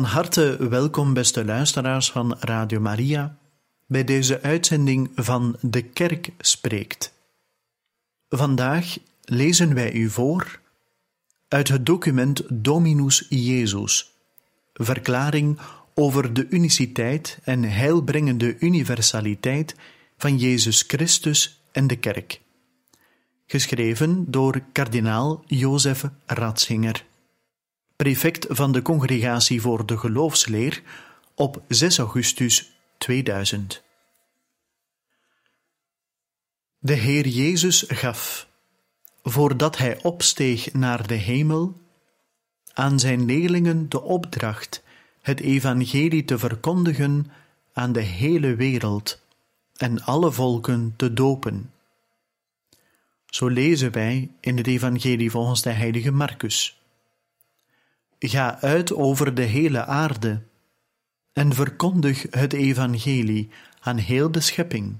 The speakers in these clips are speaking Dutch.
Van harte welkom, beste luisteraars van Radio Maria, bij deze uitzending van De Kerk Spreekt. Vandaag lezen wij u voor uit het document Dominus Jezus, verklaring over de uniciteit en heilbrengende universaliteit van Jezus Christus en de Kerk, geschreven door kardinaal Jozef Ratzinger prefect van de Congregatie voor de Geloofsleer, op 6 augustus 2000. De Heer Jezus gaf, voordat hij opsteeg naar de hemel, aan zijn leerlingen de opdracht het evangelie te verkondigen aan de hele wereld en alle volken te dopen. Zo lezen wij in het evangelie volgens de heilige Marcus. Ga uit over de hele aarde en verkondig het evangelie aan heel de schepping.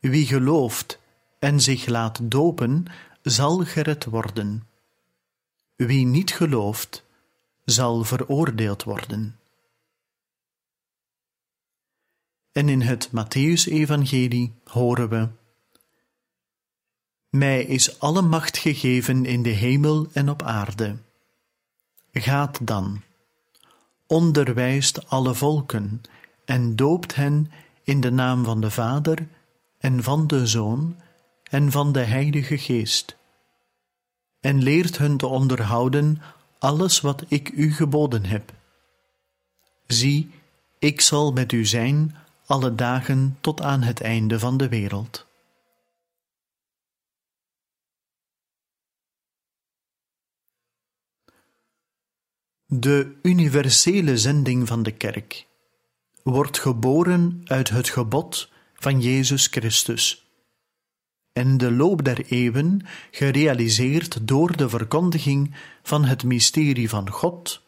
Wie gelooft en zich laat dopen, zal gered worden. Wie niet gelooft, zal veroordeeld worden. En in het Matthäus-evangelie horen we: Mij is alle macht gegeven in de hemel en op aarde. Gaat dan, onderwijst alle volken en doopt hen in de naam van de Vader en van de Zoon en van de Heilige Geest, en leert hun te onderhouden alles wat ik u geboden heb. Zie, ik zal met u zijn alle dagen tot aan het einde van de wereld. De universele zending van de kerk wordt geboren uit het gebod van Jezus Christus en de loop der eeuwen gerealiseerd door de verkondiging van het mysterie van God,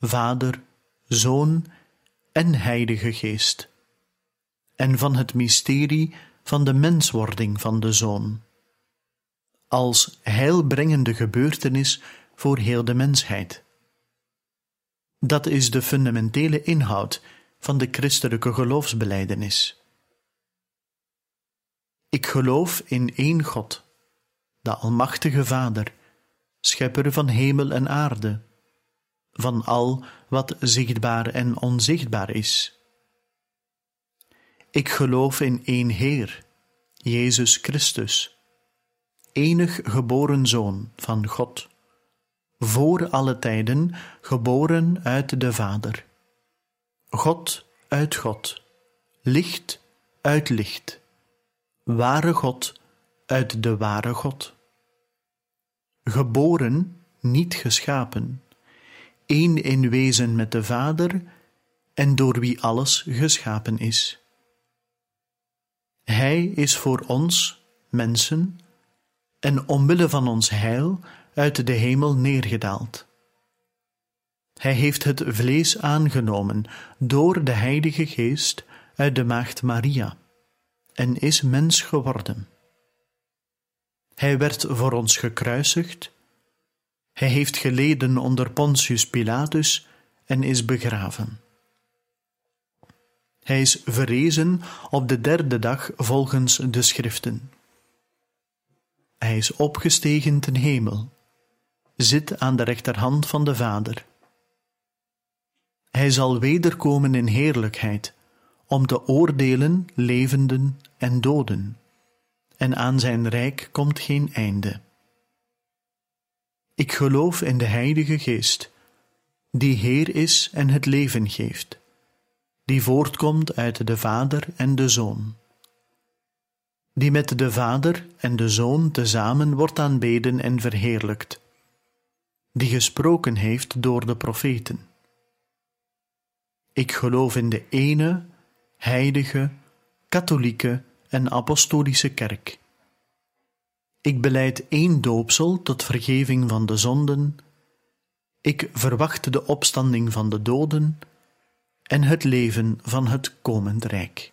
Vader, Zoon en Heilige Geest, en van het mysterie van de menswording van de Zoon, als heilbrengende gebeurtenis voor heel de mensheid. Dat is de fundamentele inhoud van de christelijke geloofsbeleidenis. Ik geloof in één God, de Almachtige Vader, schepper van hemel en aarde, van al wat zichtbaar en onzichtbaar is. Ik geloof in één Heer, Jezus Christus, enig geboren Zoon van God voor alle tijden, geboren uit de Vader. God uit God, licht uit licht, ware God uit de ware God. Geboren, niet geschapen, één in wezen met de Vader en door wie alles geschapen is. Hij is voor ons, mensen, en omwille van ons heil, uit de hemel neergedaald. Hij heeft het vlees aangenomen door de Heilige Geest uit de Maagd Maria en is mens geworden. Hij werd voor ons gekruisigd, hij heeft geleden onder Pontius Pilatus en is begraven. Hij is verrezen op de derde dag volgens de Schriften. Hij is opgestegen ten hemel zit aan de rechterhand van de Vader. Hij zal wederkomen in heerlijkheid, om te oordelen levenden en doden, en aan zijn rijk komt geen einde. Ik geloof in de Heilige Geest, die Heer is en het leven geeft, die voortkomt uit de Vader en de Zoon, die met de Vader en de Zoon tezamen wordt aanbeden en verheerlijkt, die gesproken heeft door de profeten. Ik geloof in de ene, heilige, katholieke en apostolische kerk. Ik beleid één doopsel tot vergeving van de zonden. Ik verwacht de opstanding van de doden en het leven van het komend rijk.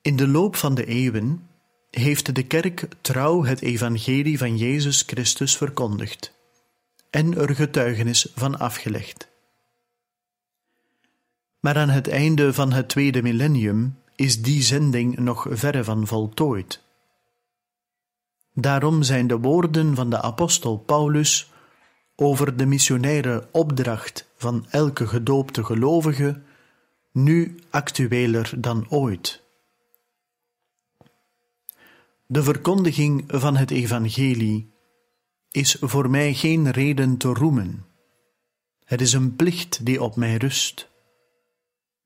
In de loop van de eeuwen heeft de kerk trouw het evangelie van Jezus Christus verkondigd en er getuigenis van afgelegd. Maar aan het einde van het tweede millennium is die zending nog verre van voltooid. Daarom zijn de woorden van de apostel Paulus over de missionaire opdracht van elke gedoopte gelovige nu actueler dan ooit. De verkondiging van het evangelie is voor mij geen reden te roemen. Het is een plicht die op mij rust.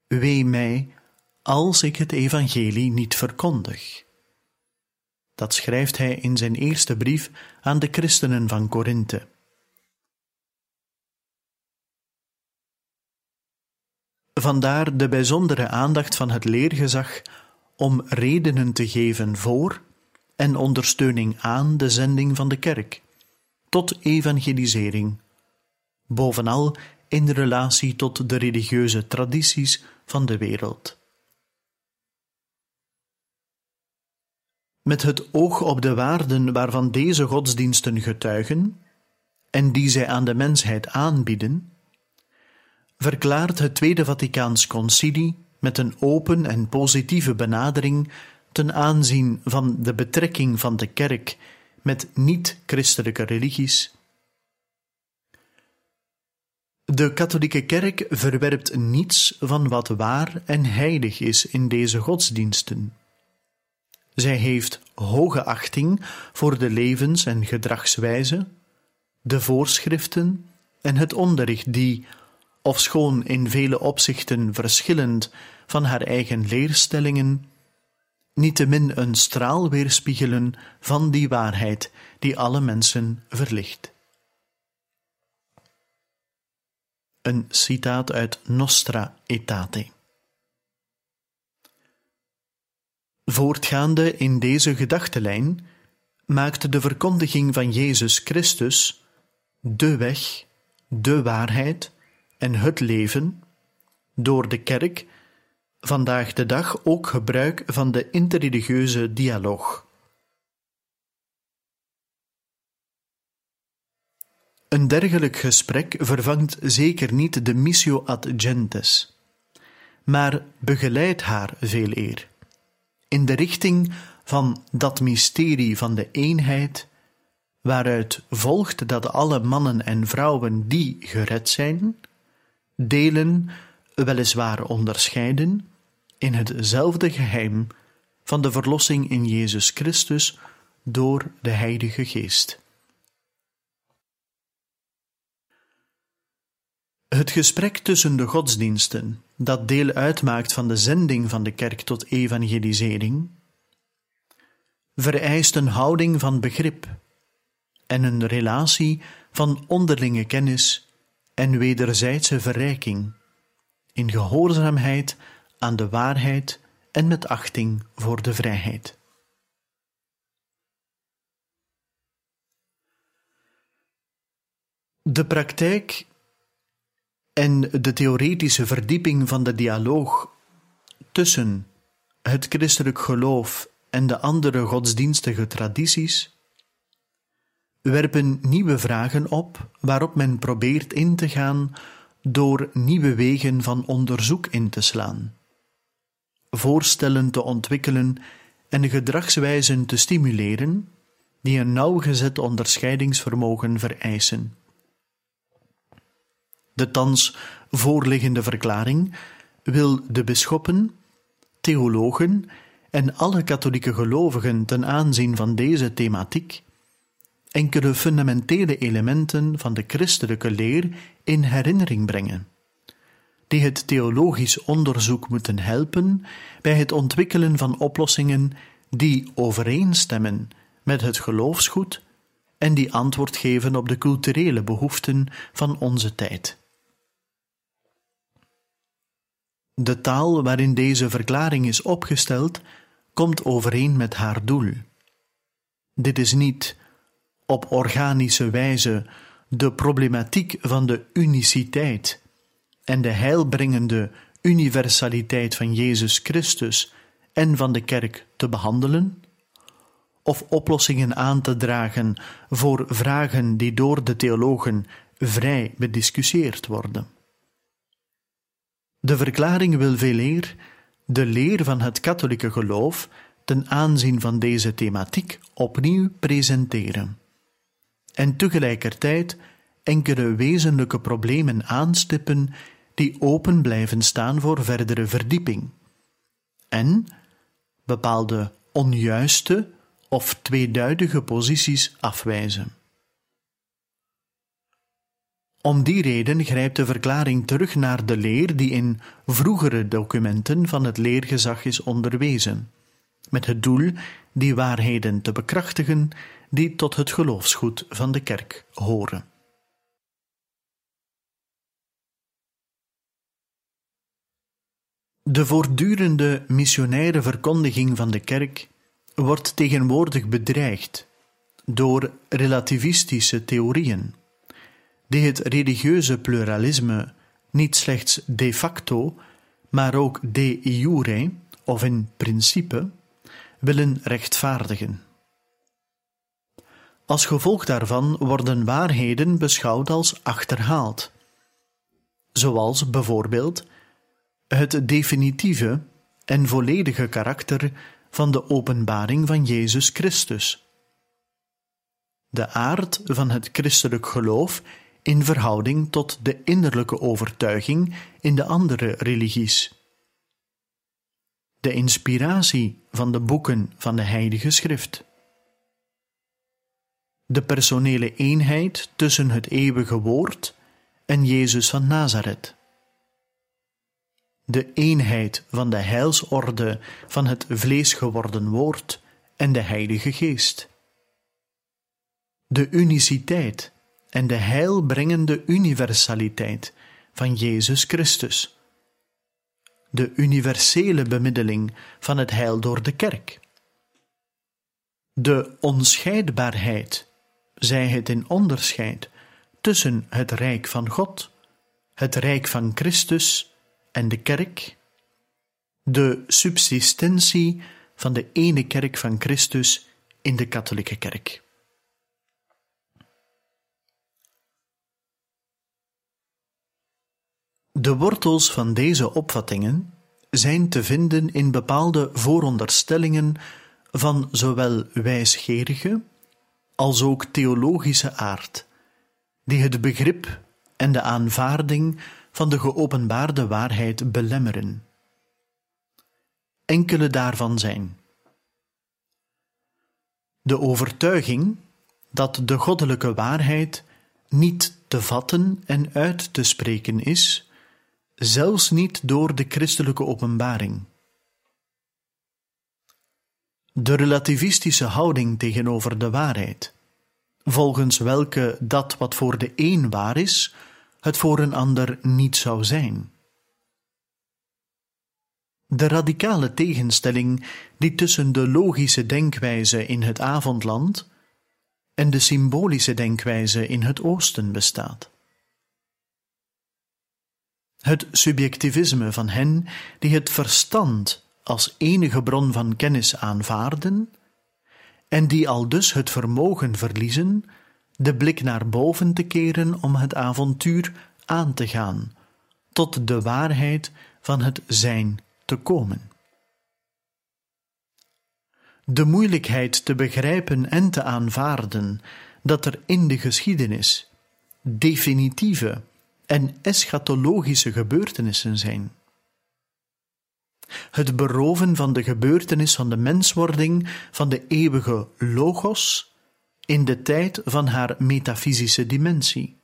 Wee mij als ik het evangelie niet verkondig. Dat schrijft hij in zijn eerste brief aan de christenen van Korinthe. Vandaar de bijzondere aandacht van het leergezag om redenen te geven voor en ondersteuning aan de zending van de kerk tot evangelisering, bovenal in relatie tot de religieuze tradities van de wereld. Met het oog op de waarden waarvan deze godsdiensten getuigen en die zij aan de mensheid aanbieden, verklaart het Tweede Vaticaans Concilie met een open en positieve benadering ten aanzien van de betrekking van de kerk met niet-christelijke religies. De katholieke kerk verwerpt niets van wat waar en heilig is in deze godsdiensten. Zij heeft hoge achting voor de levens- en gedragswijze, de voorschriften en het onderricht die, ofschoon in vele opzichten verschillend van haar eigen leerstellingen, niettemin een straal weerspiegelen van die waarheid die alle mensen verlicht. Een citaat uit Nostra Aetate. Voortgaande in deze gedachtenlijn maakt de verkondiging van Jezus Christus de weg, de waarheid en het leven door de kerk vandaag de dag ook gebruik van de interreligieuze dialoog. Een dergelijk gesprek vervangt zeker niet de missio ad gentes, maar begeleidt haar veel eer in de richting van dat mysterie van de eenheid, waaruit volgt dat alle mannen en vrouwen die gered zijn, delen, weliswaar onderscheiden, in hetzelfde geheim van de verlossing in Jezus Christus door de Heilige Geest. Het gesprek tussen de godsdiensten, dat deel uitmaakt van de zending van de kerk tot evangelisering, vereist een houding van begrip en een relatie van onderlinge kennis en wederzijdse verrijking, in gehoorzaamheid aan de waarheid en met achting voor de vrijheid. De praktijk en de theoretische verdieping van de dialoog tussen het christelijk geloof en de andere godsdienstige tradities werpen nieuwe vragen op waarop men probeert in te gaan door nieuwe wegen van onderzoek in te slaan voorstellen te ontwikkelen en gedragswijzen te stimuleren die een nauwgezet onderscheidingsvermogen vereisen. De thans voorliggende verklaring wil de bisschoppen, theologen en alle katholieke gelovigen ten aanzien van deze thematiek enkele fundamentele elementen van de christelijke leer in herinnering brengen die het theologisch onderzoek moeten helpen bij het ontwikkelen van oplossingen die overeenstemmen met het geloofsgoed en die antwoord geven op de culturele behoeften van onze tijd. De taal waarin deze verklaring is opgesteld, komt overeen met haar doel. Dit is niet op organische wijze de problematiek van de uniciteit en de heilbrengende universaliteit van Jezus Christus en van de kerk te behandelen, of oplossingen aan te dragen voor vragen die door de theologen vrij bediscussieerd worden. De verklaring wil veel eer de leer van het katholieke geloof ten aanzien van deze thematiek opnieuw presenteren en tegelijkertijd enkele wezenlijke problemen aanstippen die open blijven staan voor verdere verdieping en bepaalde onjuiste of tweeduidige posities afwijzen. Om die reden grijpt de verklaring terug naar de leer die in vroegere documenten van het leergezag is onderwezen, met het doel die waarheden te bekrachtigen die tot het geloofsgoed van de kerk horen. De voortdurende missionaire verkondiging van de kerk wordt tegenwoordig bedreigd door relativistische theorieën, die het religieuze pluralisme niet slechts de facto, maar ook de jure of in principe willen rechtvaardigen. Als gevolg daarvan worden waarheden beschouwd als achterhaald, zoals bijvoorbeeld het definitieve en volledige karakter van de openbaring van Jezus Christus. De aard van het christelijk geloof in verhouding tot de innerlijke overtuiging in de andere religies. De inspiratie van de boeken van de Heilige Schrift. De personele eenheid tussen het eeuwige woord en Jezus van Nazareth de eenheid van de heilsorde van het vlees geworden woord en de Heilige Geest. De uniciteit en de heilbrengende universaliteit van Jezus Christus. De universele bemiddeling van het heil door de kerk. De onscheidbaarheid, zij het in onderscheid, tussen het rijk van God, het rijk van Christus en de kerk, de subsistentie van de ene kerk van Christus in de katholieke kerk. De wortels van deze opvattingen zijn te vinden in bepaalde vooronderstellingen van zowel wijsgerige als ook theologische aard, die het begrip en de aanvaarding van de geopenbaarde waarheid belemmeren. Enkele daarvan zijn de overtuiging dat de goddelijke waarheid niet te vatten en uit te spreken is, zelfs niet door de christelijke openbaring. De relativistische houding tegenover de waarheid, volgens welke dat wat voor de een waar is, het voor een ander niet zou zijn. De radicale tegenstelling die tussen de logische denkwijze in het avondland en de symbolische denkwijze in het oosten bestaat. Het subjectivisme van hen die het verstand als enige bron van kennis aanvaarden en die al dus het vermogen verliezen de blik naar boven te keren om het avontuur aan te gaan, tot de waarheid van het zijn te komen. De moeilijkheid te begrijpen en te aanvaarden dat er in de geschiedenis definitieve en eschatologische gebeurtenissen zijn. Het beroven van de gebeurtenis van de menswording van de eeuwige logos in de tijd van haar metafysische dimensie.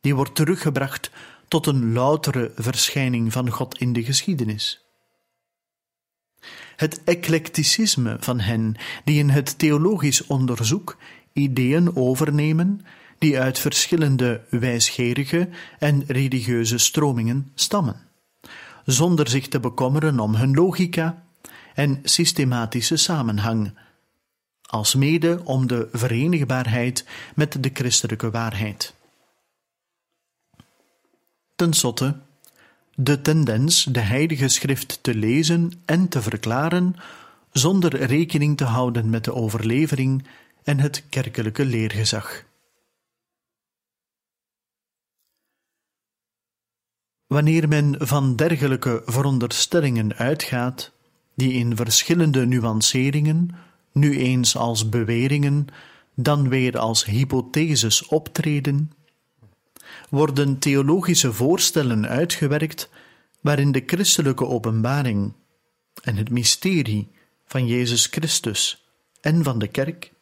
Die wordt teruggebracht tot een loutere verschijning van God in de geschiedenis. Het eclecticisme van hen die in het theologisch onderzoek ideeën overnemen die uit verschillende wijsgerige en religieuze stromingen stammen, zonder zich te bekommeren om hun logica en systematische samenhang, alsmede om de verenigbaarheid met de christelijke waarheid. Ten slotte, de tendens de Heilige Schrift te lezen en te verklaren zonder rekening te houden met de overlevering en het kerkelijke leergezag. Wanneer men van dergelijke veronderstellingen uitgaat, die in verschillende nuanceringen, nu eens als beweringen, dan weer als hypotheses optreden, worden theologische voorstellen uitgewerkt waarin de christelijke openbaring en het mysterie van Jezus Christus en van de kerk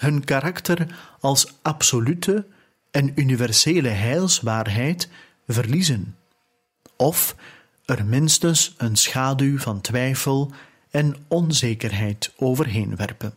hun karakter als absolute en universele heilswaarheid verliezen, of er minstens een schaduw van twijfel en onzekerheid overheen werpen.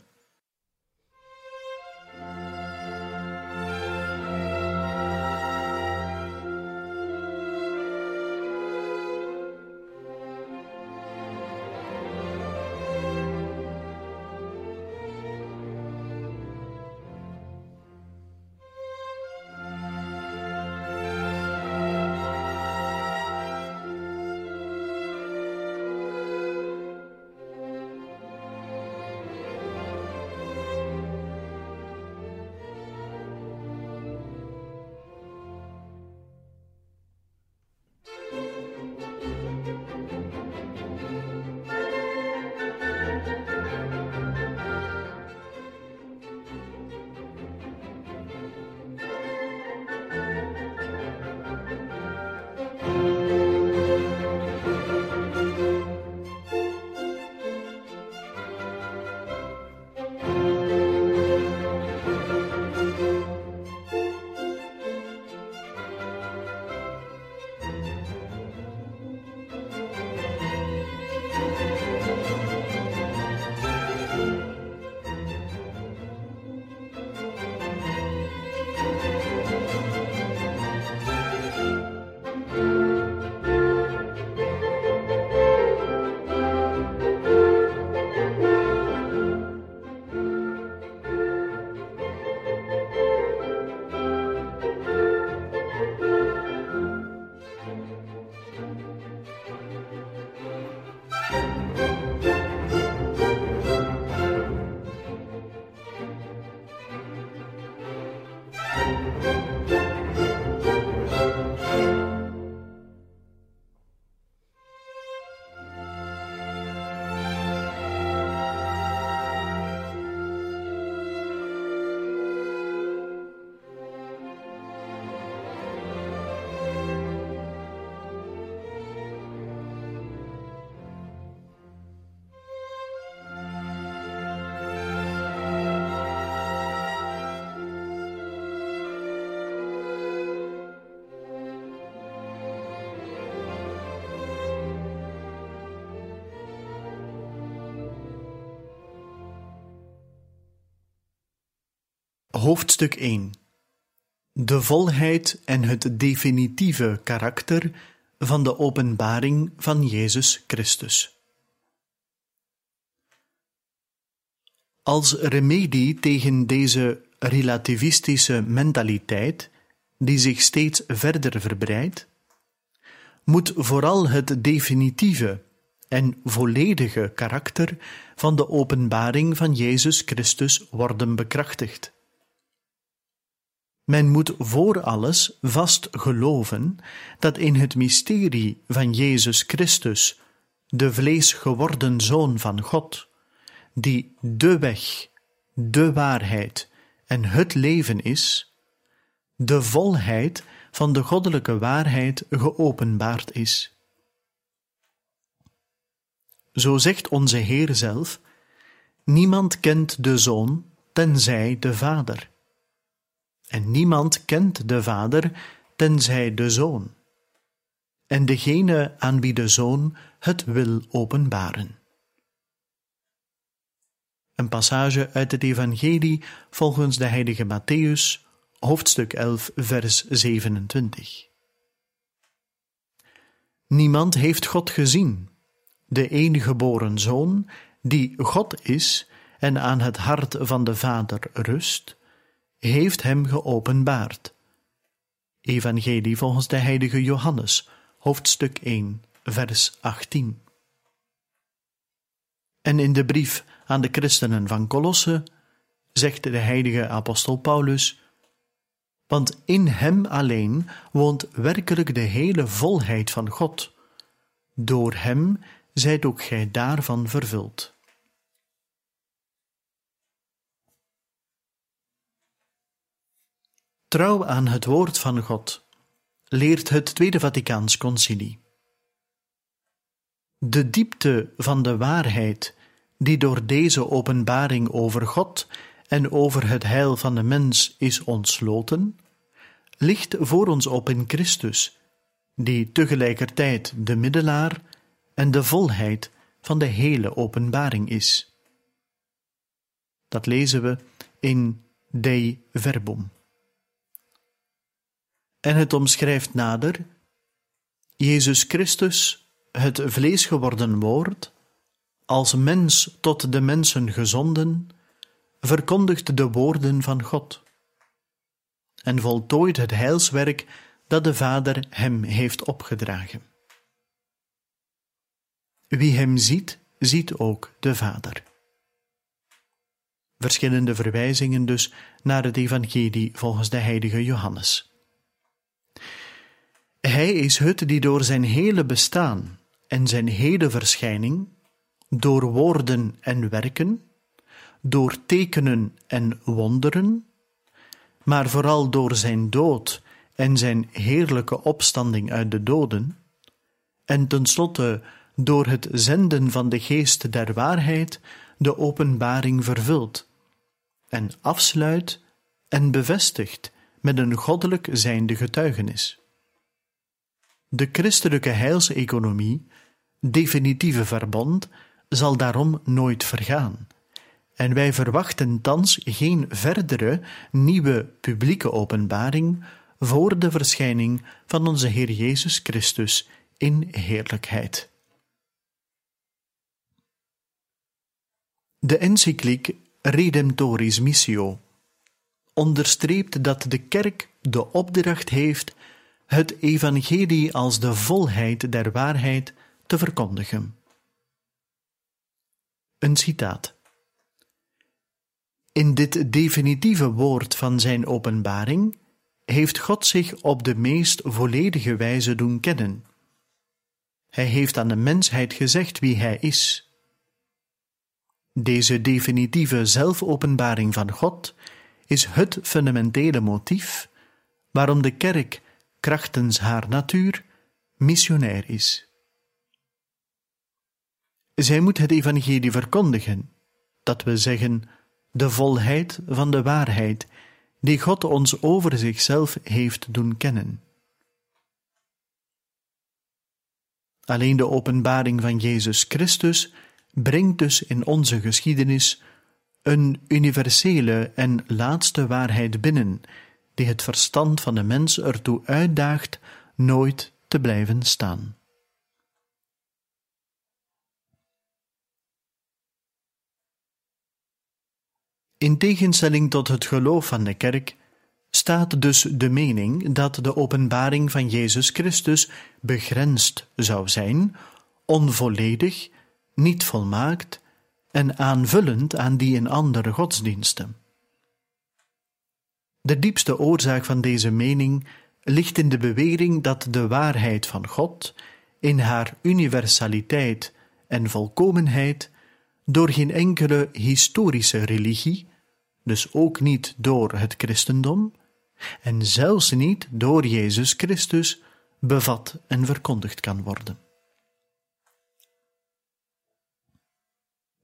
Hoofdstuk 1 De volheid en het definitieve karakter van de openbaring van Jezus Christus. Als remedie tegen deze relativistische mentaliteit, die zich steeds verder verbreidt, moet vooral het definitieve en volledige karakter van de openbaring van Jezus Christus worden bekrachtigd. Men moet voor alles vast geloven dat in het mysterie van Jezus Christus, de vleesgeworden Zoon van God, die de weg, de waarheid en het leven is, de volheid van de goddelijke waarheid geopenbaard is. Zo zegt onze Heer zelf: Niemand kent de Zoon tenzij de Vader. En niemand kent de Vader tenzij de Zoon, en degene aan wie de Zoon het wil openbaren. Een passage uit het Evangelie volgens de heilige Matthäus, hoofdstuk 11, vers 27. Niemand heeft God gezien, de enige geboren Zoon, die God is en aan het hart van de Vader rust, heeft hem geopenbaard. Evangelie volgens de heilige Johannes, hoofdstuk 1, vers 18. En in de brief aan de christenen van Colosse zegt de heilige apostel Paulus: Want in hem alleen woont werkelijk de hele volheid van God. Door hem zijt ook gij daarvan vervuld. Trouw aan het woord van God leert het Tweede Vaticaans Concilie. De diepte van de waarheid die door deze openbaring over God en over het heil van de mens is ontsloten, ligt voor ons op in Christus, die tegelijkertijd de middelaar en de volheid van de hele openbaring is. Dat lezen we in Dei Verbum. En het omschrijft nader Jezus Christus, het vlees geworden woord, als mens tot de mensen gezonden, verkondigt de woorden van God en voltooit het heilswerk dat de Vader hem heeft opgedragen. Wie hem ziet, ziet ook de Vader. Verschillende verwijzingen dus naar het Evangelie volgens de heilige Johannes. Hij is het die door zijn hele bestaan en zijn hele verschijning door woorden en werken, door tekenen en wonderen, maar vooral door zijn dood en zijn heerlijke opstanding uit de doden, en tenslotte door het zenden van de geest der waarheid de openbaring vervult, en afsluit en bevestigt met een goddelijk zijnde getuigenis. De christelijke heilseconomie, definitieve verbond, zal daarom nooit vergaan. En wij verwachten thans geen verdere nieuwe publieke openbaring voor de verschijning van onze Heer Jezus Christus in heerlijkheid. De encycliek Redemptoris Missio onderstreept dat de kerk de opdracht heeft het evangelie als de volheid der waarheid te verkondigen. Een citaat. In dit definitieve woord van zijn openbaring heeft God zich op de meest volledige wijze doen kennen. Hij heeft aan de mensheid gezegd wie hij is. Deze definitieve zelfopenbaring van God is het fundamentele motief waarom de kerk krachtens haar natuur missionair is. Zij moet het evangelie verkondigen, dat we zeggen de volheid van de waarheid die God ons over zichzelf heeft doen kennen. Alleen de openbaring van Jezus Christus brengt dus in onze geschiedenis een universele en laatste waarheid binnen, die het verstand van de mens ertoe uitdaagt nooit te blijven staan. In tegenstelling tot het geloof van de kerk staat dus de mening dat de openbaring van Jezus Christus begrensd zou zijn, onvolledig, niet volmaakt en aanvullend aan die in andere godsdiensten. De diepste oorzaak van deze mening ligt in de bewering dat de waarheid van God, in haar universaliteit en volkomenheid, door geen enkele historische religie, dus ook niet door het christendom, en zelfs niet door Jezus Christus bevat en verkondigd kan worden.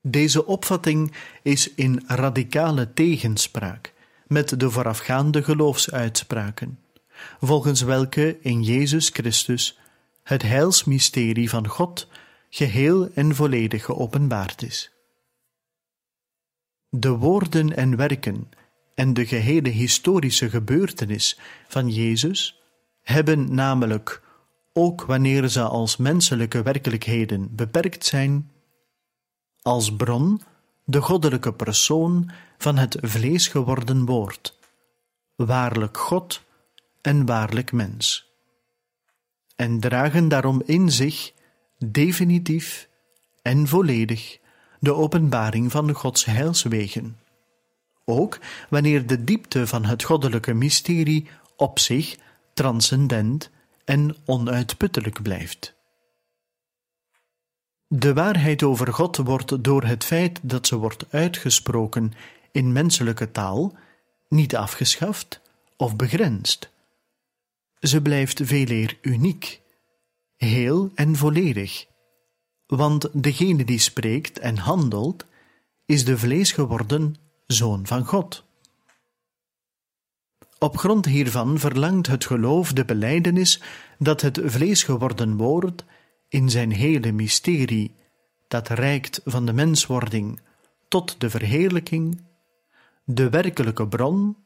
Deze opvatting is in radicale tegenspraak met de voorafgaande geloofsuitspraken, volgens welke in Jezus Christus het heilsmysterie van God geheel en volledig geopenbaard is. De woorden en werken en de gehele historische gebeurtenis van Jezus hebben namelijk, ook wanneer ze als menselijke werkelijkheden beperkt zijn, als bron de goddelijke persoon van het vlees geworden woord, waarlijk God en waarlijk mens, en dragen daarom in zich definitief en volledig de openbaring van Gods heilswegen. Ook wanneer de diepte van het goddelijke mysterie op zich transcendent en onuitputtelijk blijft. De waarheid over God wordt door het feit dat ze wordt uitgesproken in menselijke taal niet afgeschaft of begrensd. Ze blijft veeleer uniek, heel en volledig, want degene die spreekt en handelt is de vlees geworden Zoon van God. Op grond hiervan verlangt het geloof de belijdenis dat het vlees geworden woord in zijn hele mysterie, dat reikt van de menswording tot de verheerlijking, de werkelijke bron,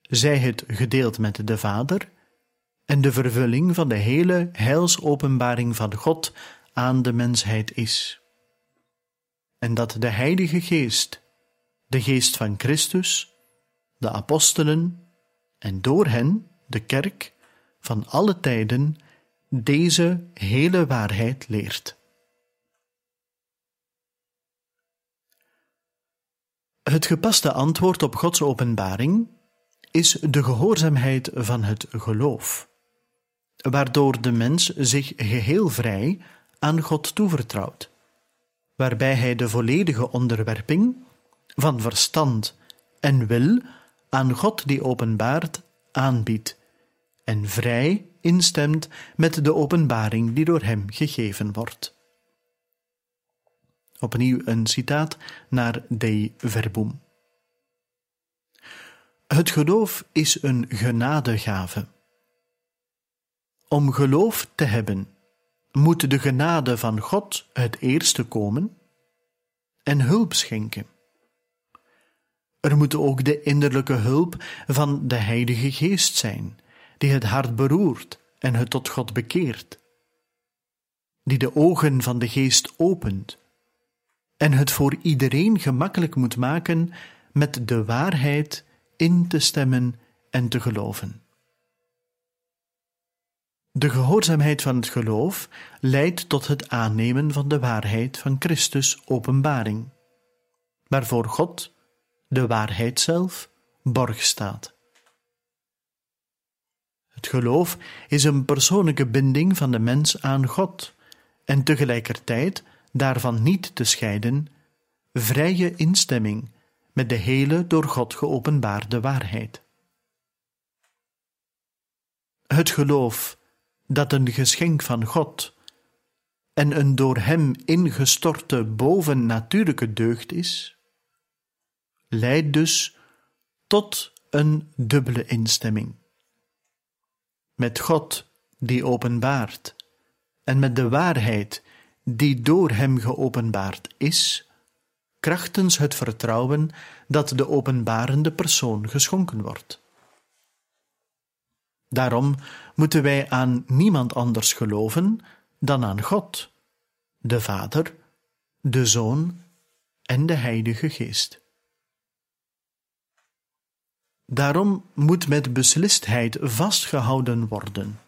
zij het gedeeld met de Vader, en de vervulling van de hele heilsopenbaring van God aan de mensheid is. En dat de Heilige Geest, de Geest van Christus, de apostelen en door hen de kerk van alle tijden deze hele waarheid leert. Het gepaste antwoord op Gods openbaring is de gehoorzaamheid van het geloof, waardoor de mens zich geheel vrij aan God toevertrouwt, waarbij hij de volledige onderwerping van verstand en wil aan God die openbaart aanbiedt en vrij instemt met de openbaring die door hem gegeven wordt. Opnieuw een citaat naar Dei Verbum. Het geloof is een genadegave. Om geloof te hebben, moet de genade van God het eerste komen en hulp schenken. Er moet ook de innerlijke hulp van de Heilige Geest zijn, die het hart beroert en het tot God bekeert, die de ogen van de Geest opent en het voor iedereen gemakkelijk moet maken met de waarheid in te stemmen en te geloven. De gehoorzaamheid van het geloof leidt tot het aannemen van de waarheid van Christus' openbaring, waarvoor God, de waarheid zelf, borg staat. Het geloof is een persoonlijke binding van de mens aan God en tegelijkertijd daarvan niet te scheiden, vrije instemming met de hele door God geopenbaarde waarheid. Het geloof dat een geschenk van God en een door Hem ingestorte bovennatuurlijke deugd is, leidt dus tot een dubbele instemming. Met God die openbaart en met de waarheid die door Hem geopenbaard is, krachtens het vertrouwen dat de openbarende persoon geschonken wordt. Daarom moeten wij aan niemand anders geloven dan aan God, de Vader, de Zoon en de Heilige Geest. Daarom moet met beslistheid vastgehouden worden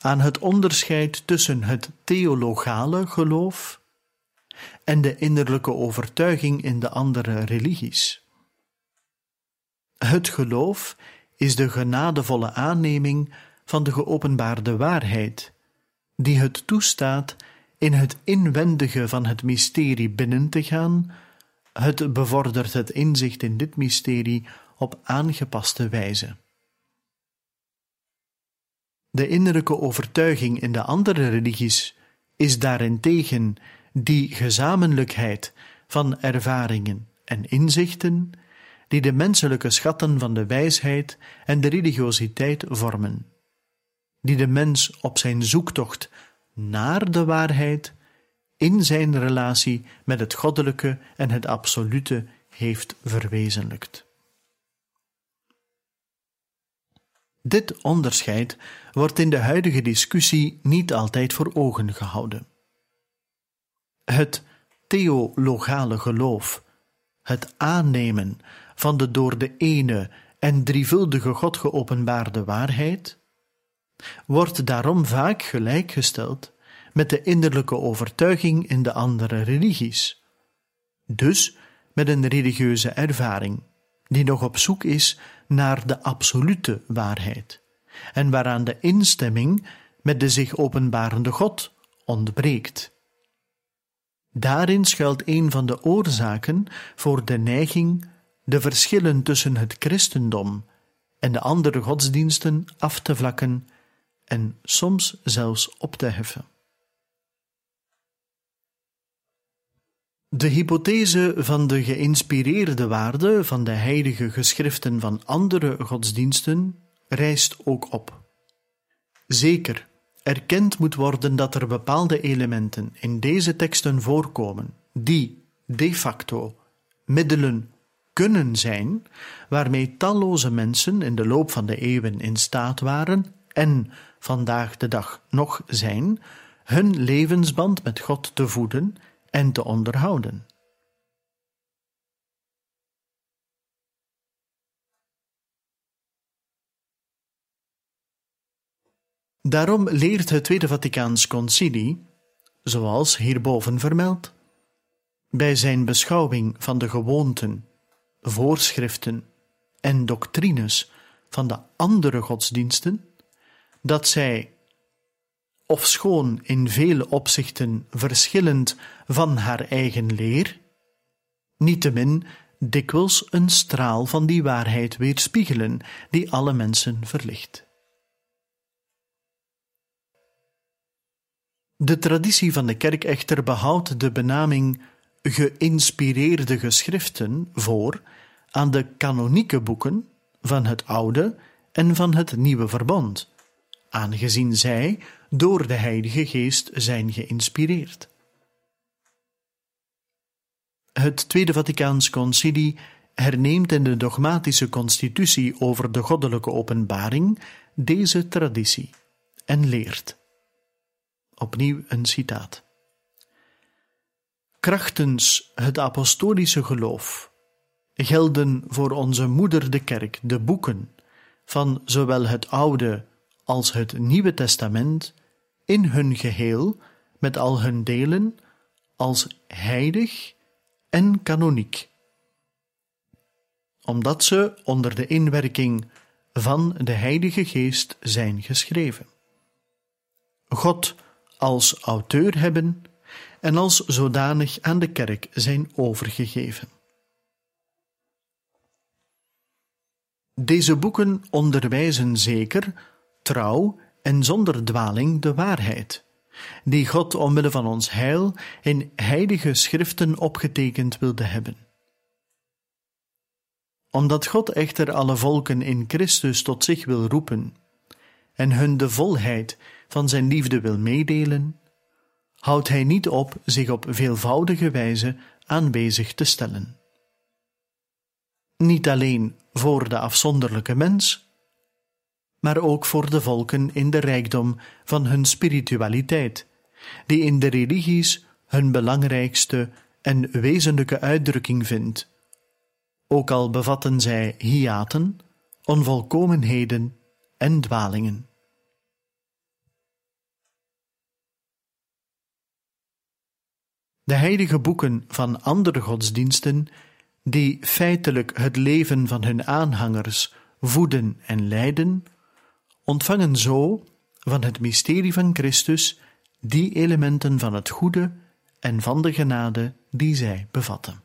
aan het onderscheid tussen het theologale geloof en de innerlijke overtuiging in de andere religies. Het geloof is de genadevolle aanneming van de geopenbaarde waarheid, die het toestaat in het inwendige van het mysterie binnen te gaan, het bevordert het inzicht in dit mysterie op aangepaste wijze. De innerlijke overtuiging in de andere religies is daarentegen die gezamenlijkheid van ervaringen en inzichten die de menselijke schatten van de wijsheid en de religiositeit vormen, die de mens op zijn zoektocht naar de waarheid in zijn relatie met het goddelijke en het absolute heeft verwezenlijkt. Dit onderscheid wordt in de huidige discussie niet altijd voor ogen gehouden. Het theologale geloof, het aannemen van de door de ene en drievuldige God geopenbaarde waarheid, wordt daarom vaak gelijkgesteld met de innerlijke overtuiging in de andere religies, dus met een religieuze ervaring die nog op zoek is naar de absolute waarheid en waaraan de instemming met de zich openbarende God ontbreekt. Daarin schuilt een van de oorzaken voor de neiging de verschillen tussen het christendom en de andere godsdiensten af te vlakken en soms zelfs op te heffen. De hypothese van de geïnspireerde waarde van de heilige geschriften van andere godsdiensten rijst ook op. Zeker, erkend moet worden dat er bepaalde elementen in deze teksten voorkomen die, de facto, middelen kunnen zijn waarmee talloze mensen in de loop van de eeuwen in staat waren en vandaag de dag nog zijn, hun levensband met God te voeden en te onderhouden. Daarom leert het Tweede Vaticaans Concilie, zoals hierboven vermeld, bij zijn beschouwing van de gewoonten, voorschriften en doctrines van de andere godsdiensten, dat zij ofschoon in vele opzichten verschillend van haar eigen leer, niettemin dikwijls een straal van die waarheid weerspiegelen die alle mensen verlicht. De traditie van de kerk echter behoudt de benaming geïnspireerde geschriften voor aan de kanonieke boeken van het Oude en van het Nieuwe Verbond, aangezien zij door de Heilige Geest zijn geïnspireerd. Het Tweede Vaticaans Concilie herneemt in de dogmatische constitutie over de goddelijke openbaring deze traditie en leert. Opnieuw een citaat. Krachtens het apostolische geloof gelden voor onze moeder de kerk de boeken van zowel het Oude als het Nieuwe Testament in hun geheel, met al hun delen, als heilig en kanoniek. Omdat ze onder de inwerking van de Heilige Geest zijn geschreven. God als auteur hebben en als zodanig aan de kerk zijn overgegeven. Deze boeken onderwijzen zeker, trouw en zonder dwaling de waarheid, die God omwille van ons heil in heilige schriften opgetekend wilde hebben. Omdat God echter alle volken in Christus tot zich wil roepen en hun de volheid van zijn liefde wil meedelen, houdt hij niet op zich op veelvoudige wijze aanwezig te stellen. Niet alleen voor de afzonderlijke mens, maar ook voor de volken in de rijkdom van hun spiritualiteit, die in de religies hun belangrijkste en wezenlijke uitdrukking vindt, ook al bevatten zij hiaten, onvolkomenheden en dwalingen. De heilige boeken van andere godsdiensten, die feitelijk het leven van hun aanhangers voeden en leiden, ontvangen zo van het mysterie van Christus die elementen van het goede en van de genade die zij bevatten.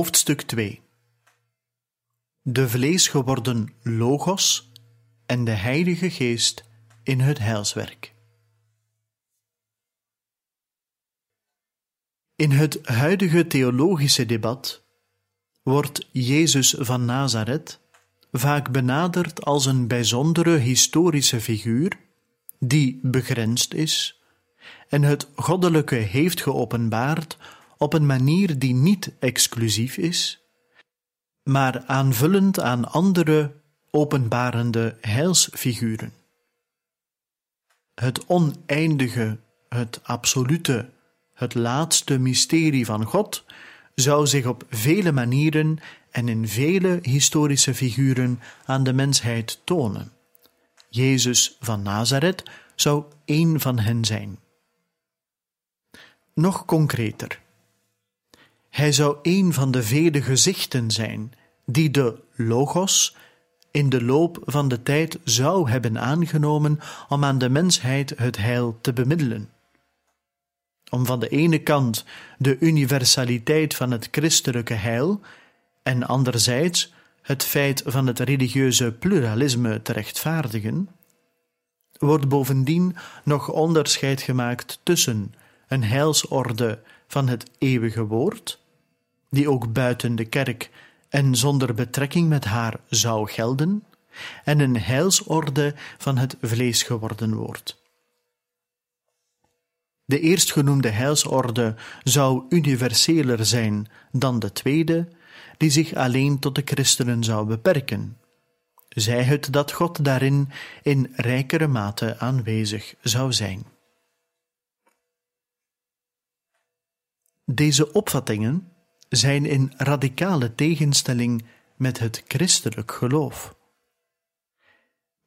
Hoofdstuk 2 De vlees geworden Logos en de Heilige Geest in het heilswerk. In het huidige theologische debat wordt Jezus van Nazareth vaak benaderd als een bijzondere historische figuur die begrensd is en het goddelijke heeft geopenbaard op een manier die niet exclusief is, maar aanvullend aan andere openbarende heilsfiguren. Het oneindige, het absolute, het laatste mysterie van God zou zich op vele manieren en in vele historische figuren aan de mensheid tonen. Jezus van Nazareth zou één van hen zijn. Nog concreter. Hij zou een van de vele gezichten zijn die de Logos in de loop van de tijd zou hebben aangenomen om aan de mensheid het heil te bemiddelen. Om van de ene kant de universaliteit van het christelijke heil en anderzijds het feit van het religieuze pluralisme te rechtvaardigen, wordt bovendien nog onderscheid gemaakt tussen een heilsorde van het eeuwige woord die ook buiten de kerk en zonder betrekking met haar zou gelden, en een heilsorde van het vlees geworden wordt. De eerstgenoemde heilsorde zou universeler zijn dan de tweede, die zich alleen tot de christenen zou beperken. Zij het dat God daarin in rijkere mate aanwezig zou zijn. Deze opvattingen zijn in radicale tegenstelling met het christelijk geloof.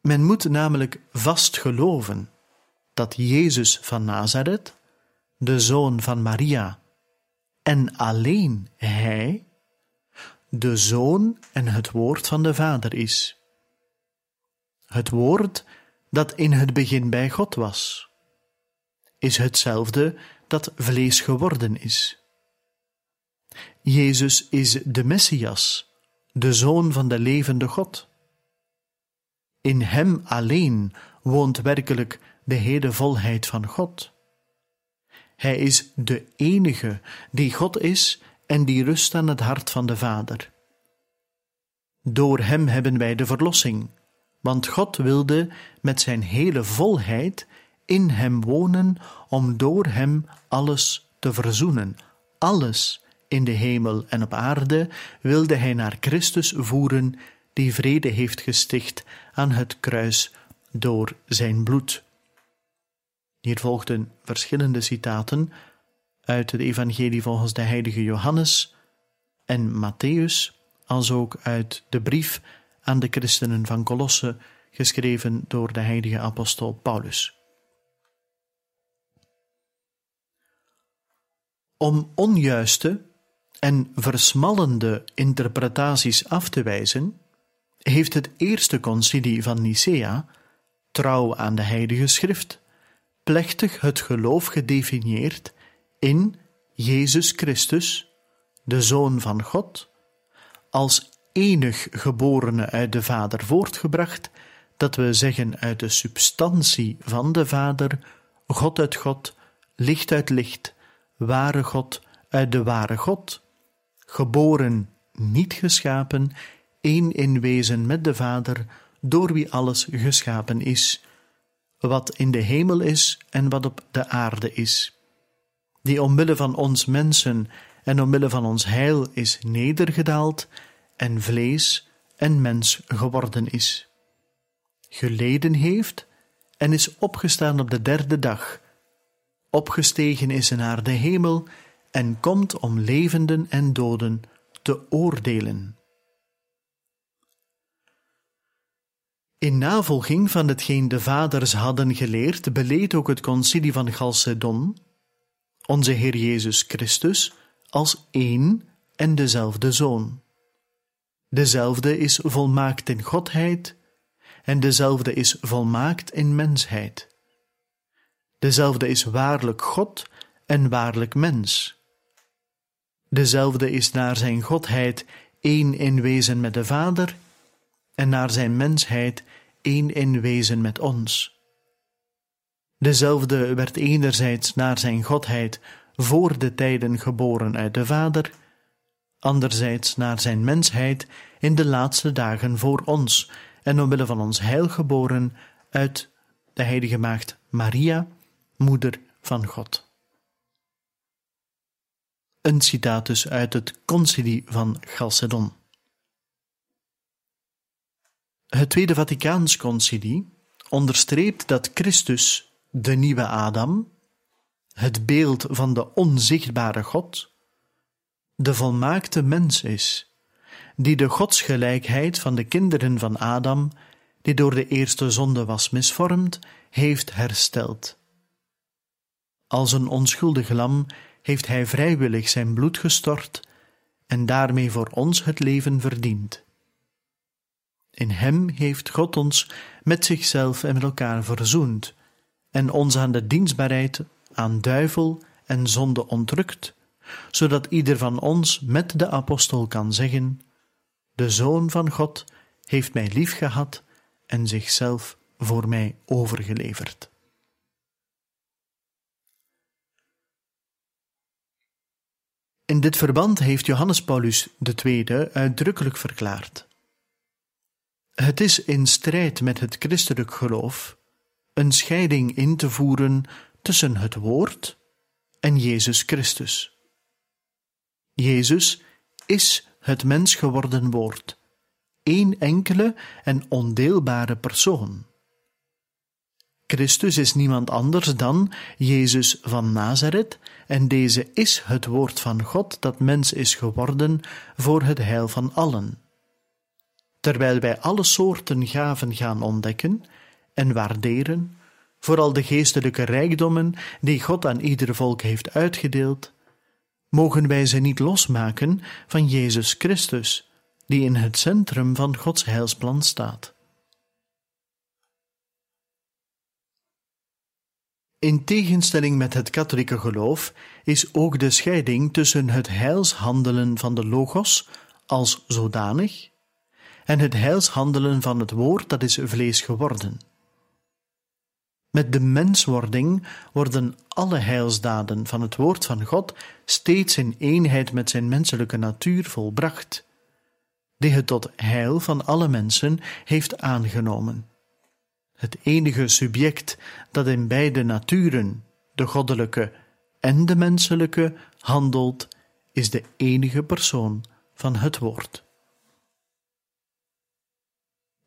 Men moet namelijk vast geloven dat Jezus van Nazareth, de zoon van Maria, en alleen Hij, de Zoon en het Woord van de Vader is. Het Woord dat in het begin bij God was, is hetzelfde dat vlees geworden is. Jezus is de Messias, de Zoon van de levende God. In Hem alleen woont werkelijk de hele volheid van God. Hij is de enige die God is en die rust aan het hart van de Vader. Door Hem hebben wij de verlossing, want God wilde met Zijn hele volheid in Hem wonen om door Hem alles te verzoenen, alles in de hemel en op aarde wilde hij naar Christus voeren, die vrede heeft gesticht aan het kruis door zijn bloed. Hier volgden verschillende citaten uit het Evangelie volgens de heilige Johannes en Matthäus, als ook uit de brief aan de christenen van Colosse, geschreven door de heilige apostel Paulus. Om onjuiste en versmallende interpretaties af te wijzen, heeft het eerste concilie van Nicea, trouw aan de Heilige Schrift, plechtig het geloof gedefinieerd in Jezus Christus, de Zoon van God, als enig geborene uit de Vader voortgebracht, dat we zeggen uit de substantie van de Vader, God uit God, licht uit licht, ware God uit de ware God, geboren, niet geschapen, één in wezen met de Vader, door wie alles geschapen is, wat in de hemel is en wat op de aarde is, die omwille van ons mensen en omwille van ons heil is nedergedaald en vlees en mens geworden is, geleden heeft en is opgestaan op de derde dag, opgestegen is naar de hemel en komt om levenden en doden te oordelen. In navolging van hetgeen de vaders hadden geleerd, beleed ook het concilie van Chalcedon onze Heer Jezus Christus als één en dezelfde Zoon. Dezelfde is volmaakt in Godheid en dezelfde is volmaakt in mensheid. Dezelfde is waarlijk God en waarlijk mens. Dezelfde is naar zijn Godheid één in wezen met de Vader en naar zijn mensheid één in wezen met ons. Dezelfde werd enerzijds naar zijn Godheid voor de tijden geboren uit de Vader, anderzijds naar zijn mensheid in de laatste dagen voor ons en omwille van ons heil geboren uit de heilige maagd Maria, moeder van God. Een citaat dus uit het Concilie van Chalcedon. Het Tweede Vaticaans Concilie onderstreept dat Christus, de nieuwe Adam, het beeld van de onzichtbare God, de volmaakte mens is, die de godsgelijkheid van de kinderen van Adam, die door de eerste zonde was misvormd, heeft hersteld. Als een onschuldig lam heeft hij vrijwillig zijn bloed gestort en daarmee voor ons het leven verdiend. In hem heeft God ons met zichzelf en met elkaar verzoend en ons aan de dienstbaarheid aan duivel en zonde ontrukt, zodat ieder van ons met de apostel kan zeggen: De Zoon van God heeft mij lief gehad en zichzelf voor mij overgeleverd. In dit verband heeft Johannes Paulus II uitdrukkelijk verklaard: Het is in strijd met het christelijk geloof een scheiding in te voeren tussen het Woord en Jezus Christus. Jezus is het mens geworden Woord, één enkele en ondeelbare persoon. Christus is niemand anders dan Jezus van Nazareth, en deze is het woord van God dat mens is geworden voor het heil van allen. Terwijl wij alle soorten gaven gaan ontdekken en waarderen, vooral de geestelijke rijkdommen die God aan ieder volk heeft uitgedeeld, mogen wij ze niet losmaken van Jezus Christus, die in het centrum van Gods heilsplan staat. In tegenstelling met het katholieke geloof is ook de scheiding tussen het heilshandelen van de Logos als zodanig en het heilshandelen van het woord dat is vlees geworden. Met de menswording worden alle heilsdaden van het woord van God steeds in eenheid met zijn menselijke natuur volbracht, die het tot heil van alle mensen heeft aangenomen. Het enige subject dat in beide naturen, de goddelijke en de menselijke, handelt, is de enige persoon van het woord.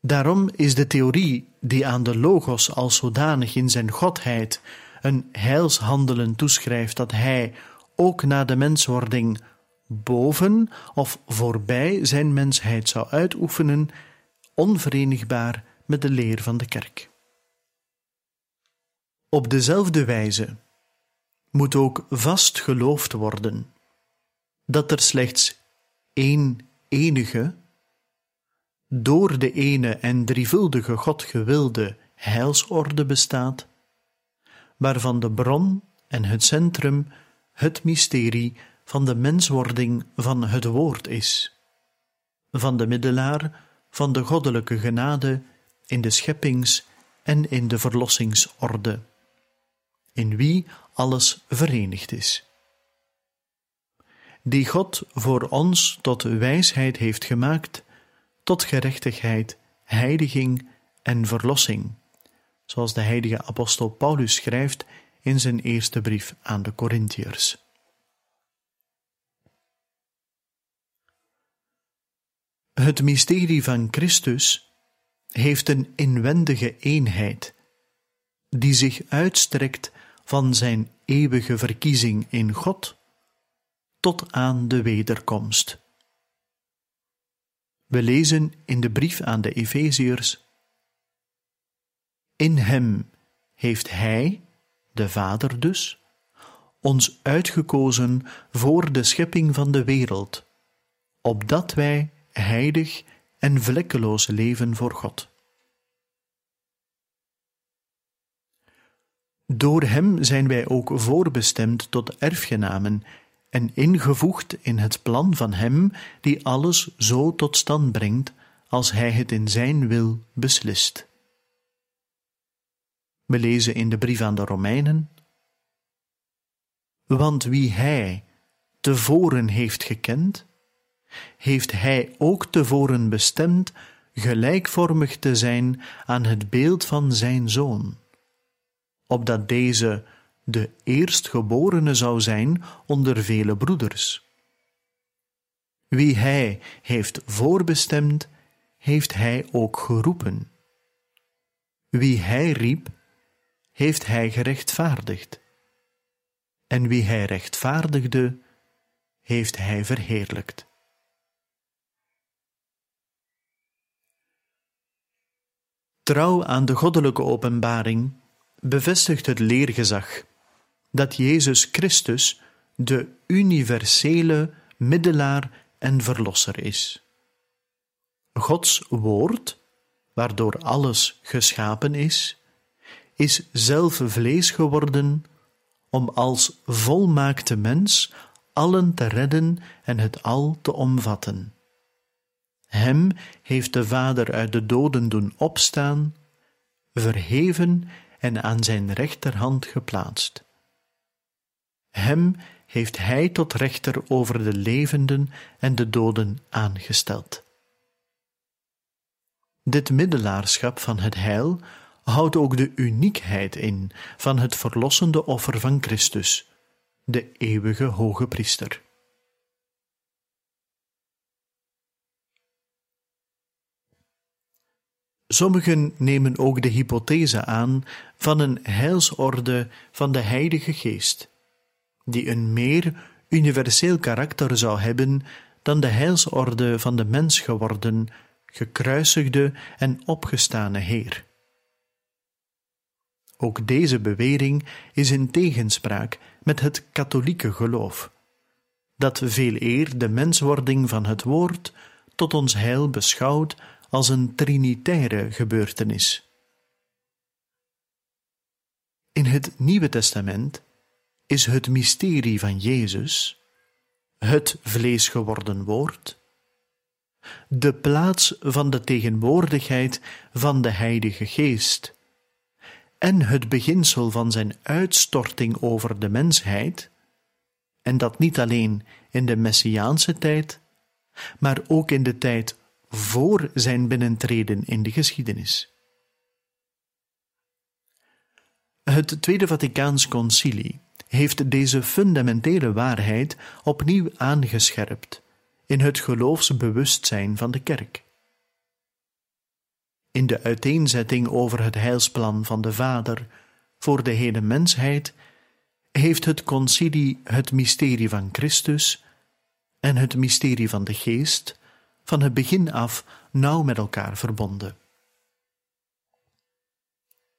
Daarom is de theorie die aan de Logos als zodanig in zijn godheid een heilshandelen toeschrijft dat hij ook na de menswording boven of voorbij zijn mensheid zou uitoefenen, onverenigbaar met de leer van de kerk. Op dezelfde wijze moet ook vast geloofd worden dat er slechts één enige, door de ene en drievuldige God gewilde heilsorde bestaat, waarvan de bron en het centrum het mysterie van de menswording van het woord is, van de middelaar van de goddelijke genade in de scheppings- en in de verlossingsorde, in wie alles verenigd is. Die God voor ons tot wijsheid heeft gemaakt, tot gerechtigheid, heiliging en verlossing, zoals de heilige apostel Paulus schrijft in zijn eerste brief aan de Corinthiërs. Het mysterie van Christus heeft een inwendige eenheid, die zich uitstrekt van zijn eeuwige verkiezing in God tot aan de wederkomst. We lezen in de brief aan de Efeziërs: In hem heeft Hij, de Vader dus, ons uitgekozen voor de schepping van de wereld, opdat wij heilig en vlekkeloos leven voor God. Door Hem zijn wij ook voorbestemd tot erfgenamen en ingevoegd in het plan van Hem die alles zo tot stand brengt als Hij het in Zijn wil beslist. We lezen in de brief aan de Romeinen: Want wie Hij tevoren heeft gekend, heeft Hij ook tevoren bestemd gelijkvormig te zijn aan het beeld van Zijn Zoon, opdat deze de eerstgeborene zou zijn onder vele broeders. Wie Hij heeft voorbestemd, heeft Hij ook geroepen. Wie Hij riep, heeft Hij gerechtvaardigd. En wie Hij rechtvaardigde, heeft Hij verheerlijkt. Trouw aan de goddelijke openbaring bevestigt het leergezag dat Jezus Christus de universele middelaar en verlosser is. Gods woord, waardoor alles geschapen is, is zelf vlees geworden om als volmaakte mens allen te redden en het al te omvatten. Hem heeft de Vader uit de doden doen opstaan, verheven en aan zijn rechterhand geplaatst. Hem heeft Hij tot rechter over de levenden en de doden aangesteld. Dit middelaarschap van het heil houdt ook de uniekheid in van het verlossende offer van Christus, de eeuwige hoge priester. Sommigen nemen ook de hypothese aan van een heilsorde van de Heilige Geest, die een meer universeel karakter zou hebben dan de heilsorde van de mens geworden, gekruisigde en opgestane Heer. Ook deze bewering is in tegenspraak met het katholieke geloof, dat veel eer de menswording van het Woord tot ons heil beschouwt als een trinitaire gebeurtenis. In het Nieuwe Testament is het mysterie van Jezus, het vlees geworden woord, de plaats van de tegenwoordigheid van de Heilige Geest en het beginsel van zijn uitstorting over de mensheid, en dat niet alleen in de Messiaanse tijd, maar ook in de tijd voor zijn binnentreden in de geschiedenis. Het Tweede Vaticaans Concilie heeft deze fundamentele waarheid opnieuw aangescherpt in het geloofsbewustzijn van de kerk. In de uiteenzetting over het heilsplan van de Vader voor de hele mensheid heeft het concilie het mysterie van Christus en het mysterie van de Geest van het begin af nauw met elkaar verbonden.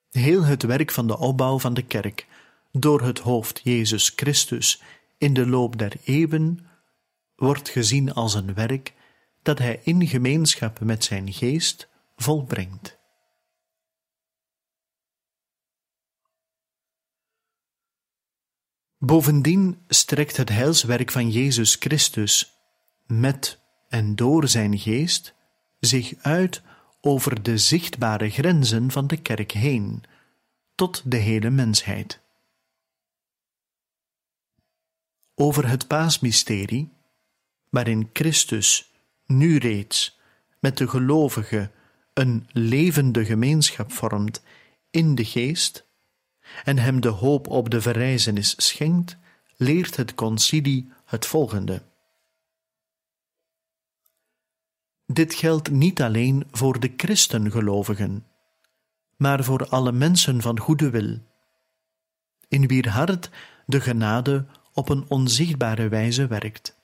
Heel het werk van de opbouw van de kerk door het hoofd Jezus Christus in de loop der eeuwen, wordt gezien als een werk dat Hij in gemeenschap met Zijn geest volbrengt. Bovendien strekt het heilswerk van Jezus Christus met en door Zijn geest zich uit over de zichtbare grenzen van de kerk heen, tot de hele mensheid. Over het paasmysterie, waarin Christus nu reeds met de gelovigen een levende gemeenschap vormt in de geest en hem de hoop op de verrijzenis schenkt, leert het concilie het volgende. Dit geldt niet alleen voor de christengelovigen, maar voor alle mensen van goede wil, in wier hart de genade op een onzichtbare wijze werkt.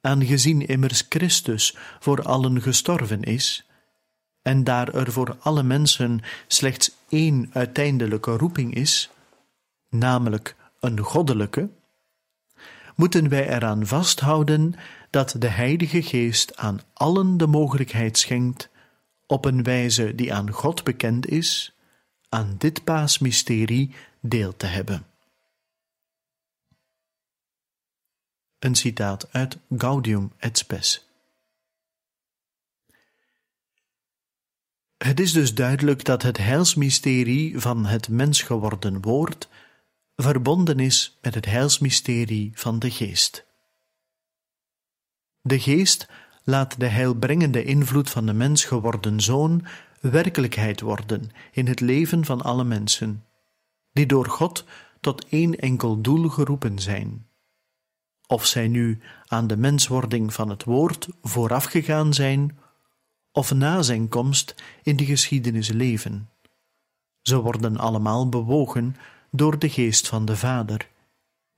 Aangezien immers Christus voor allen gestorven is, en daar er voor alle mensen slechts één uiteindelijke roeping is, namelijk een goddelijke, moeten wij eraan vasthouden dat de Heilige Geest aan allen de mogelijkheid schenkt, op een wijze die aan God bekend is, aan dit paasmysterie deel te hebben. Een citaat uit Gaudium et Spes. Het is dus duidelijk dat het heilsmysterie van het mens geworden woord verbonden is met het heilsmysterie van de geest. De geest laat de heilbrengende invloed van de mens geworden zoon werkelijkheid worden in het leven van alle mensen, die door God tot één enkel doel geroepen zijn. Of zij nu aan de menswording van het woord voorafgegaan zijn, of na zijn komst in de geschiedenis leven. Ze worden allemaal bewogen door de geest van de Vader,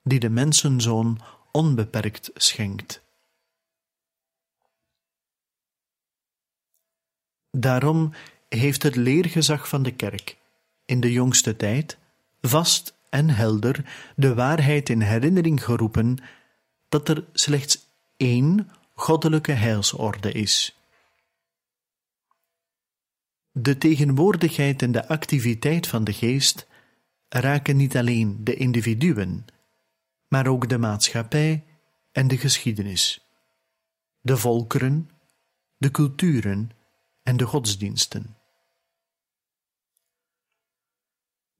die de mensenzoon onbeperkt schenkt. Daarom heeft het leergezag van de kerk in de jongste tijd vast en helder de waarheid in herinnering geroepen dat er slechts één goddelijke heilsorde is. De tegenwoordigheid en de activiteit van de geest raken niet alleen de individuen, maar ook de maatschappij en de geschiedenis, de volkeren, de culturen en de godsdiensten.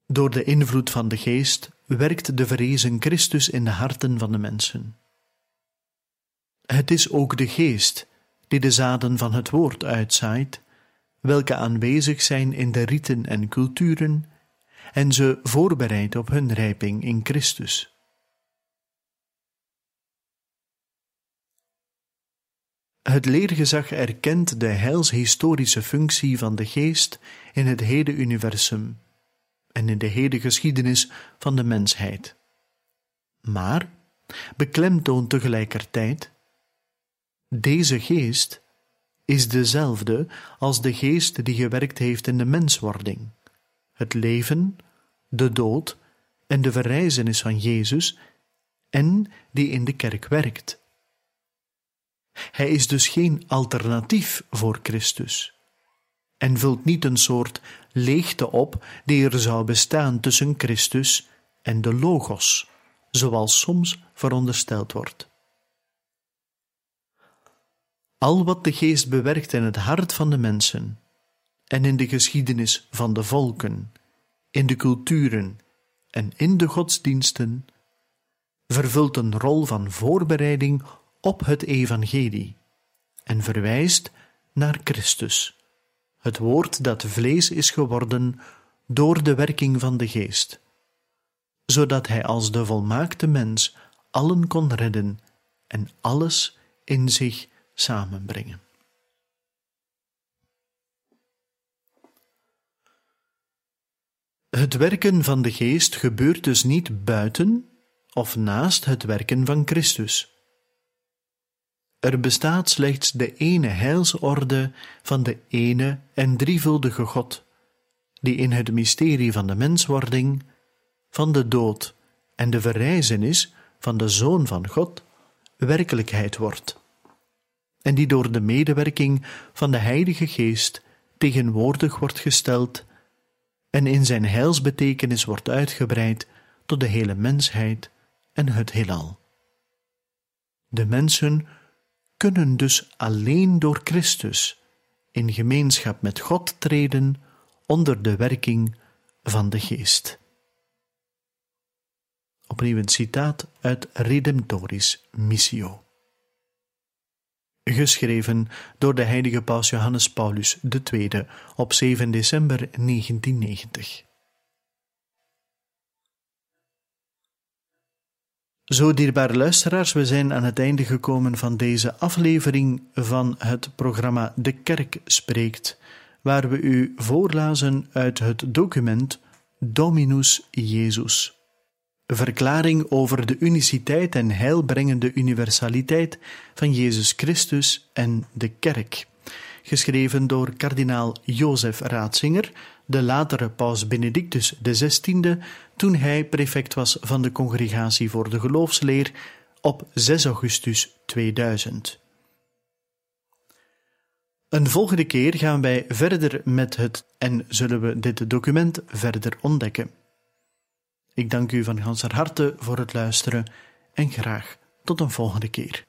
Door de invloed van de geest werkt de verrezen Christus in de harten van de mensen. Het is ook de geest die de zaden van het woord uitzaait, welke aanwezig zijn in de riten en culturen en ze voorbereidt op hun rijping in Christus. Het leergezag erkent de heilshistorische functie van de geest in het hele universum en in de hele geschiedenis van de mensheid. Maar beklemtoont tegelijkertijd: deze geest is dezelfde als de geest die gewerkt heeft in de menswording, het leven, de dood en de verrijzenis van Jezus en die in de kerk werkt. Hij is dus geen alternatief voor Christus en vult niet een soort leegte op die er zou bestaan tussen Christus en de Logos, zoals soms verondersteld wordt. Al wat de geest bewerkt in het hart van de mensen en in de geschiedenis van de volken, in de culturen en in de godsdiensten, vervult een rol van voorbereiding op het evangelie en verwijst naar Christus, het woord dat vlees is geworden door de werking van de geest, zodat hij als de volmaakte mens allen kon redden en alles in zich samenbrengen. Het werken van de geest gebeurt dus niet buiten of naast het werken van Christus. Er bestaat slechts de ene heilsorde van de ene en drievuldige God, die in het mysterie van de menswording van de dood en de verrijzenis van de Zoon van God werkelijkheid wordt, en die door de medewerking van de Heilige Geest tegenwoordig wordt gesteld en in zijn heilsbetekenis wordt uitgebreid tot de hele mensheid en het heelal. De mensen kunnen dus alleen door Christus in gemeenschap met God treden onder de werking van de Geest. Opnieuw een citaat uit Redemptoris Missio. Geschreven door de heilige paus Johannes Paulus II op 7 december 1990. Zo dierbare luisteraars, we zijn aan het einde gekomen van deze aflevering van het programma De Kerk spreekt, waar we u voorlazen uit het document Dominus Jezus. Verklaring over de uniciteit en heilbrengende universaliteit van Jezus Christus en de Kerk. Geschreven door kardinaal Jozef Raatzinger, de latere paus Benedictus XVI, toen hij prefect was van de Congregatie voor de Geloofsleer op 6 augustus 2000. Een volgende keer gaan wij verder met het en zullen we dit document verder ontdekken. Ik dank u van ganser harte voor het luisteren en graag tot een volgende keer.